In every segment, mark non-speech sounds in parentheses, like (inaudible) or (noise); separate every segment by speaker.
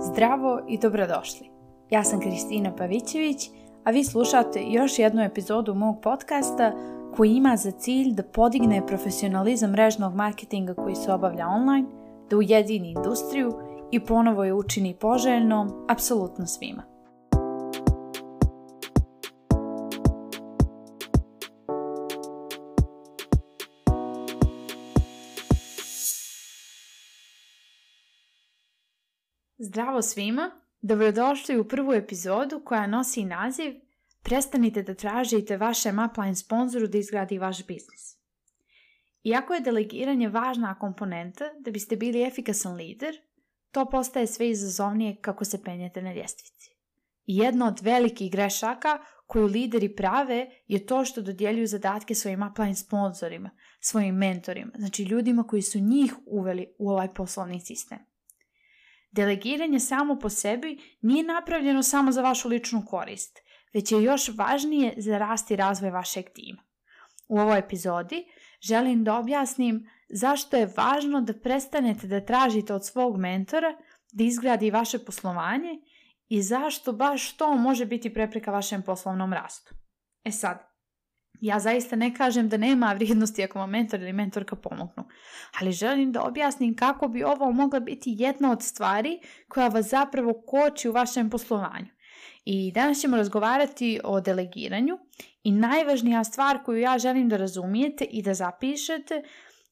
Speaker 1: Zdravo i dobrodošli. Ja sam Kristina Pavićević, a vi slušate još jednu epizodu mog podcasta koji ima za cilj da podigne profesionalizam mrežnog marketinga koji se obavlja online, da ujedini industriju i ponovo je učini poželjnom apsolutno svima. Zdravo svima, dobrodošli u prvu epizodu koja nosi naziv Prestanite da tražite vašem upline sponzoru da izgradi vaš biznis. Iako je delegiranje važna komponenta da biste bili efikasan lider, to postaje sve izazovnije kako se penjete na ljestvici. Jedna od velikih grešaka koju lideri prave je to što dodjeljuju zadatke svojim upline sponsorima, svojim mentorima, znači ljudima koji su njih uveli u ovaj poslovni sistem. Delegiranje samo po sebi nije napravljeno samo za vašu ličnu korist, već je još važnije za rast i razvoj vašeg tima. U ovoj epizodi želim da objasnim zašto je važno da prestanete da tražite od svog mentora da izgradi vaše poslovanje i zašto baš to može biti prepreka vašem poslovnom rastu. E sad, ja zaista ne kažem da nema vrijednosti ako vam mentor ili mentorka pomognu, ali želim da objasnim kako bi ovo mogla biti jedna od stvari koja vas zapravo koči u vašem poslovanju. I danas ćemo razgovarati o delegiranju i najvažnija stvar koju ja želim da razumijete i da zapišete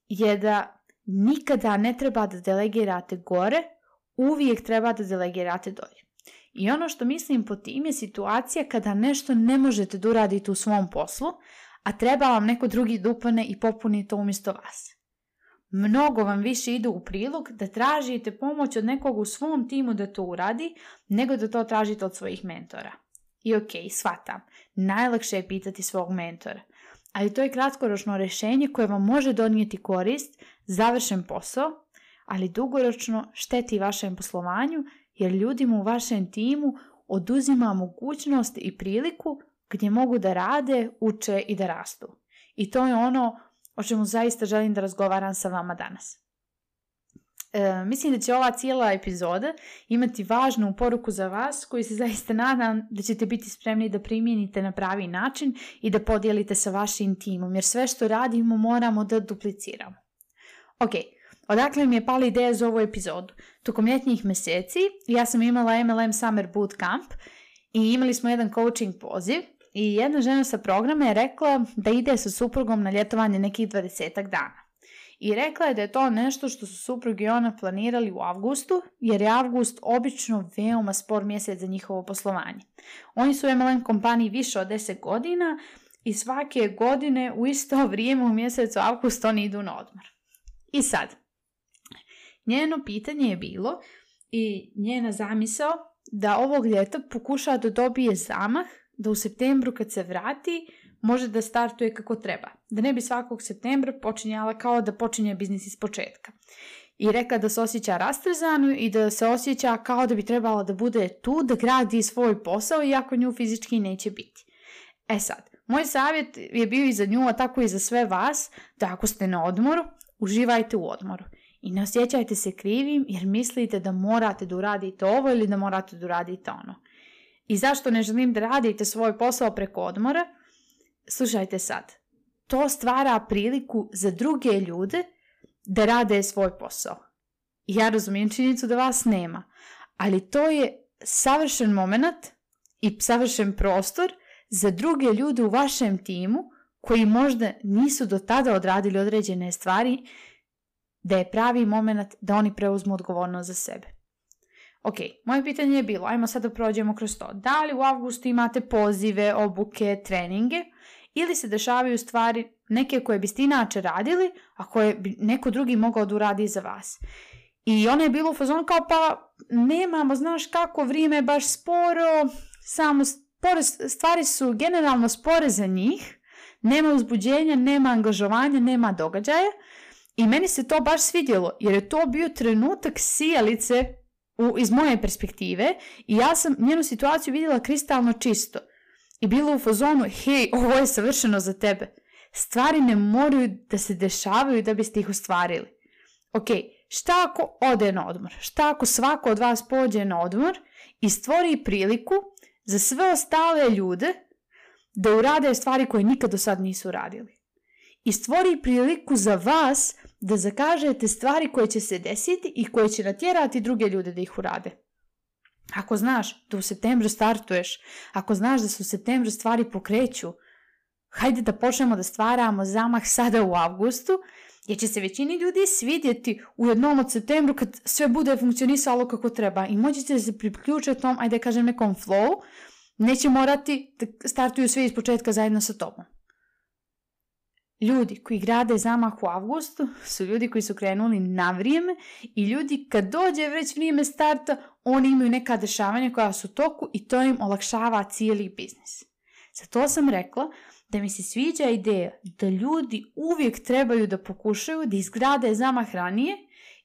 Speaker 1: je da nikada ne treba da delegirate gore, uvijek treba da delegirate dolje. I ono što mislim po tim je situacija kada nešto ne možete da uradite u svom poslu, a treba vam neko drugi dupane i popuni to umjesto vas. Mnogo vam više idu u prilog da tražite pomoć od nekog u svom timu da to uradi, nego da to tražite od svojih mentora. I ok, shvatam, najlakše je pitati svog mentora, ali to je kratkoročno rješenje koje vam može donijeti korist, završen posao, ali dugoročno šteti vašem poslovanju jer ljudima u vašem timu oduzima mogućnost i priliku gdje mogu da rade, uče i da rastu. I to je ono o čemu zaista želim da razgovaram sa vama danas. E, mislim da će ova cijela epizoda imati važnu poruku za vas koji se zaista nadam da ćete biti spremni da primijenite na pravi način i da podijelite sa vašim timom jer sve što radimo moramo da dupliciramo. Ok, Odakle mi je pala ideja za ovu epizodu? Tokom ljetnjih mjeseci ja sam imala MLM Summer Camp i imali smo jedan coaching poziv i jedna žena sa programa je rekla da ide sa suprugom na ljetovanje nekih 20 dana. I rekla je da je to nešto što su suprug i ona planirali u avgustu, jer je avgust obično veoma spor mjesec za njihovo poslovanje. Oni su u MLM kompaniji više od 10 godina i svake godine u isto vrijeme u mjesecu avgust oni idu na odmor. I sad, Njeno pitanje je bilo i njena zamisao da ovog ljeta pokuša da dobije zamah da u septembru kad se vrati može da startuje kako treba. Da ne bi svakog septembra počinjala kao da počinje biznis iz početka. I rekla da se osjeća rastrzanu i da se osjeća kao da bi trebala da bude tu, da gradi svoj posao iako nju fizički neće biti. E sad, moj savjet je bio i za nju, a tako i za sve vas, da ako ste na odmoru, uživajte u odmoru. I ne osjećajte se krivim jer mislite da morate da uradite ovo ili da morate da uradite ono. I zašto ne želim da radite svoj posao preko odmora? Slušajte sad. To stvara priliku za druge ljude da rade svoj posao. ja razumijem činjenicu da vas nema, ali to je savršen moment i savršen prostor za druge ljude u vašem timu koji možda nisu do tada odradili određene stvari da je pravi moment da oni preuzmu odgovornost za sebe. Ok, moje pitanje je bilo, ajmo sad da prođemo kroz to. Da li u avgustu imate pozive, obuke, treninge ili se dešavaju stvari neke koje biste inače radili, a koje bi neko drugi mogao da uradi za vas. I ona je bilo u fazonu kao pa nemamo, znaš kako, vrijeme je baš sporo, samo stvari su generalno spore za njih, nema uzbuđenja, nema angažovanja, nema događaja i meni se to baš svidjelo jer je to bio trenutak sijalice u, iz moje perspektive i ja sam njenu situaciju vidjela kristalno čisto. I bilo u fazonu, hej, ovo je savršeno za tebe. Stvari ne moraju da se dešavaju da biste ih ostvarili. Ok, šta ako ode na odmor? Šta ako svako od vas pođe na odmor i stvori priliku za sve ostale ljude da urade stvari koje nikad do sad nisu radili? I stvori priliku za vas da zakažete stvari koje će se desiti i koje će natjerati druge ljude da ih urade. Ako znaš da u septembru startuješ, ako znaš da se u septembru stvari pokreću, hajde da počnemo da stvaramo zamah sada u avgustu, jer će se većini ljudi svidjeti u jednom od septembru kad sve bude funkcionisalo kako treba i moći će se priključiti tom, ajde kažem, nekom flow, neće morati da startuju sve iz početka zajedno sa tobom. Ljudi koji grade zamah u avgustu su ljudi koji su krenuli na vrijeme i ljudi kad dođe već vrijeme starta, oni imaju neka dešavanja koja su u toku i to im olakšava cijeli biznis. Za to sam rekla da mi se sviđa ideja da ljudi uvijek trebaju da pokušaju da izgrade zamah ranije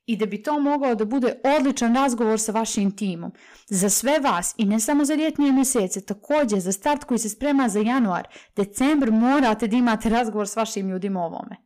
Speaker 1: i da bi to mogao da bude odličan razgovor sa vašim timom. Za sve vas i ne samo za ljetnije mjesece, također za start koji se sprema za januar, decembar morate da imate razgovor s vašim ljudima o ovome.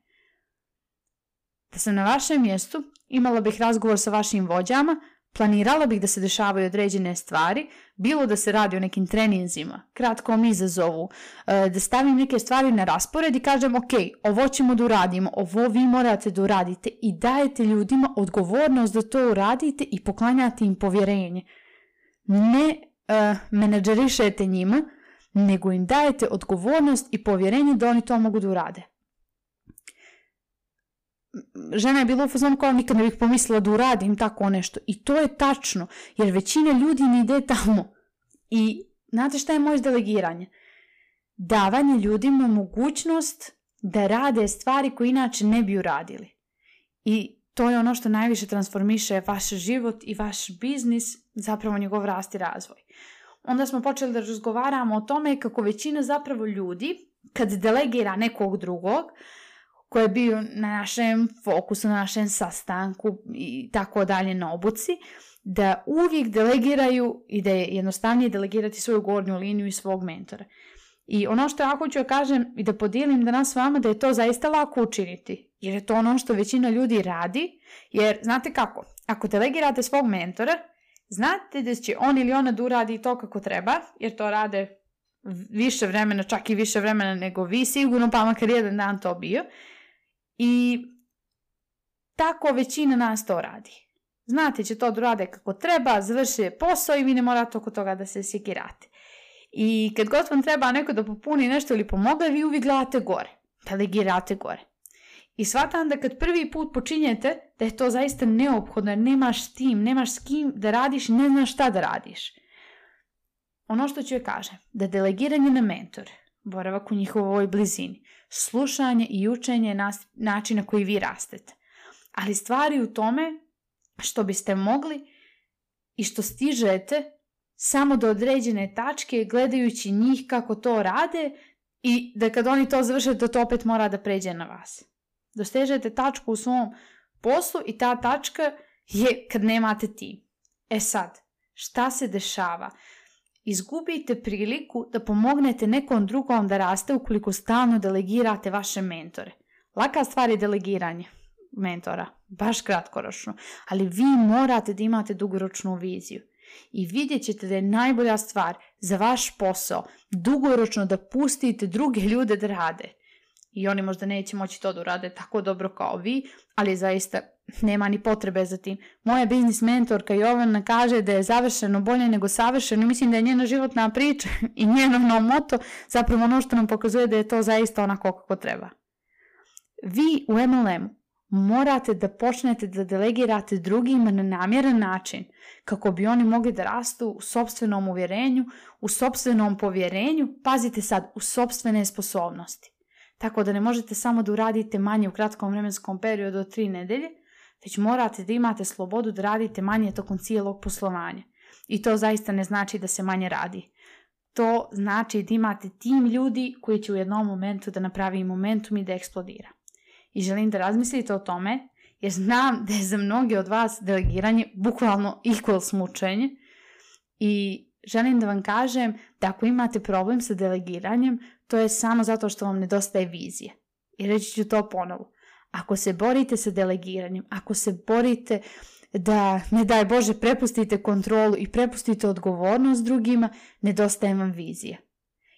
Speaker 1: Da sam na vašem mjestu, imala bih razgovor sa vašim vođama, Planirala bih da se dešavaju određene stvari, bilo da se radi o nekim treninzima, kratkom izazovu, e, da stavim neke stvari na raspored i kažem ok, ovo ćemo da uradimo, ovo vi morate da uradite i dajete ljudima odgovornost da to uradite i poklanjate im povjerenje. Ne uh, menadžerišete njima, nego im dajete odgovornost i povjerenje da oni to mogu da urade žena je bila u fazonu kao nikad ne bih pomislila da uradim tako nešto. I to je tačno, jer većina ljudi ne ide tamo. I znate šta je moć delegiranje? Davanje ljudima mogućnost da rade stvari koje inače ne bi uradili. I to je ono što najviše transformiše vaš život i vaš biznis, zapravo njegov rast i razvoj. Onda smo počeli da razgovaramo o tome kako većina zapravo ljudi kad delegira nekog drugog, koji je bio na našem fokusu, na našem sastanku i tako dalje na obuci, da uvijek delegiraju i da je jednostavnije delegirati svoju gornju liniju i svog mentora. I ono što ja hoću kažem i da podijelim danas s vama da je to zaista lako učiniti. Jer je to ono što većina ljudi radi. Jer znate kako, ako delegirate svog mentora, znate da će on ili ona da uradi to kako treba, jer to rade više vremena, čak i više vremena nego vi sigurno, pa makar jedan dan to bio. I tako većina nas to radi. Znate će to rade kako treba, završuje posao i vi ne morate oko toga da se sjekirate. I kad god vam treba neko da popuni nešto ili pomoga, vi uvijek gledate gore, delegirate gore. I shvatam da kad prvi put počinjete, da je to zaista neophodno jer nemaš tim, nemaš s kim da radiš, ne znaš šta da radiš. Ono što ću joj kažem, da delegiranje na mentor, boravak u njihovoj blizini, slušanje i učenje načina način na koji vi rastete. Ali stvari u tome što biste mogli i što stižete samo do određene tačke gledajući njih kako to rade i da kad oni to završe da to opet mora da pređe na vas. Dostežete tačku u svom poslu i ta tačka je kad nemate ti. E sad, šta se dešava? Izgubite priliku da pomognete nekom drugom da raste ukoliko stalno delegirate vaše mentore. Laka stvar je delegiranje mentora, baš kratkoročno, ali vi morate da imate dugoročnu viziju. I vidjet ćete da je najbolja stvar za vaš posao dugoročno da pustite druge ljude da rade. I oni možda neće moći to da urade tako dobro kao vi, ali zaista nema ni potrebe za tim. Moja biznis mentorka Jovana kaže da je završeno bolje nego savršeno i mislim da je njena životna priča (laughs) i njeno ono moto zapravo ono što nam pokazuje da je to zaista onako kako treba. Vi u mlm morate da počnete da delegirate drugima na namjeran način kako bi oni mogli da rastu u sobstvenom uvjerenju, u sobstvenom povjerenju, pazite sad, u sobstvene sposobnosti. Tako da ne možete samo da uradite manje u kratkom vremenskom periodu od tri nedelje, već morate da imate slobodu da radite manje tokom cijelog poslovanja. I to zaista ne znači da se manje radi. To znači da imate tim ljudi koji će u jednom momentu da napravi momentum i da eksplodira. I želim da razmislite o tome, jer znam da je za mnoge od vas delegiranje bukvalno equal smučenje. i želim da vam kažem da ako imate problem sa delegiranjem, to je samo zato što vam nedostaje vizije. I reći ću to ponovo ako se borite sa delegiranjem, ako se borite da, ne daj Bože, prepustite kontrolu i prepustite odgovornost drugima, nedostaje vam vizija.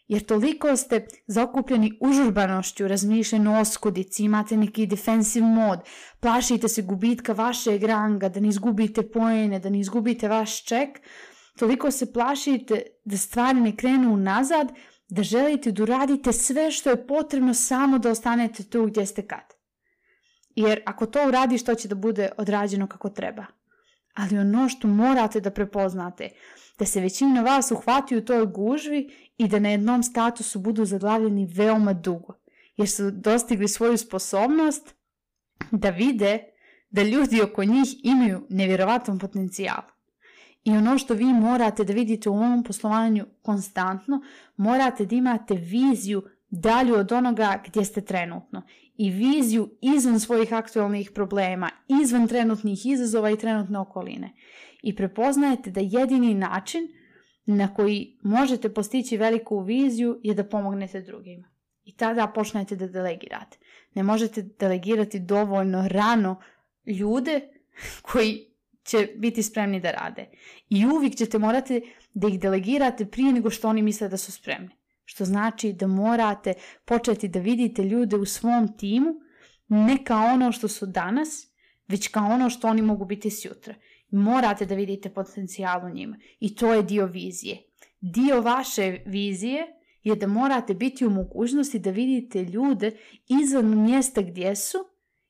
Speaker 1: Jer toliko ste zakupljeni užurbanošću, razmišljeno oskudici, imate neki defensiv mod, plašite se gubitka vašeg ranga, da ne izgubite pojene, da ne izgubite vaš ček, toliko se plašite da stvari ne krenu nazad, da želite da uradite sve što je potrebno samo da ostanete tu gdje ste kad. Jer ako to uradiš, to će da bude odrađeno kako treba. Ali ono što morate da prepoznate, da se većina vas uhvati u toj gužvi i da na jednom statusu budu zaglavljeni veoma dugo. Jer su dostigli svoju sposobnost da vide da ljudi oko njih imaju nevjerovatan potencijal. I ono što vi morate da vidite u ovom poslovanju konstantno, morate da imate viziju dalju od onoga gdje ste trenutno i viziju izvan svojih aktualnih problema, izvan trenutnih izazova i trenutne okoline. I prepoznajete da jedini način na koji možete postići veliku viziju je da pomognete drugima. I tada počnete da delegirate. Ne možete delegirati dovoljno rano ljude koji će biti spremni da rade. I uvijek ćete morati da ih delegirate prije nego što oni misle da su spremni što znači da morate početi da vidite ljude u svom timu ne kao ono što su danas, već kao ono što oni mogu biti sutra. Morate da vidite potencijal u njima i to je dio vizije. Dio vaše vizije je da morate biti u mogućnosti da vidite ljude izvan mjesta gdje su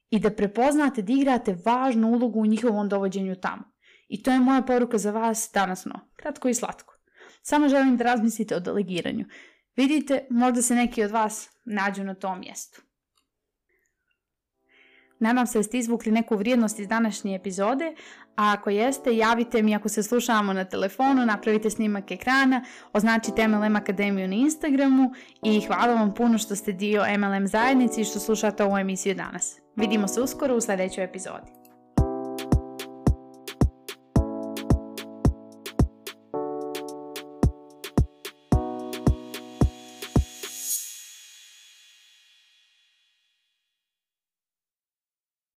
Speaker 1: i da prepoznate da igrate važnu ulogu u njihovom dovođenju tamo. I to je moja poruka za vas danas no, kratko i slatko. Samo želim da razmislite o delegiranju. Vidite, možda se neki od vas nađu na tom mjestu. Nadam se da ste izvukli neku vrijednost iz današnje epizode, a ako jeste, javite mi ako se slušamo na telefonu, napravite snimak ekrana, označite MLM Akademiju na Instagramu i hvala vam puno što ste dio MLM zajednici i što slušate ovu emisiju danas. Vidimo se uskoro u sljedećoj epizodi.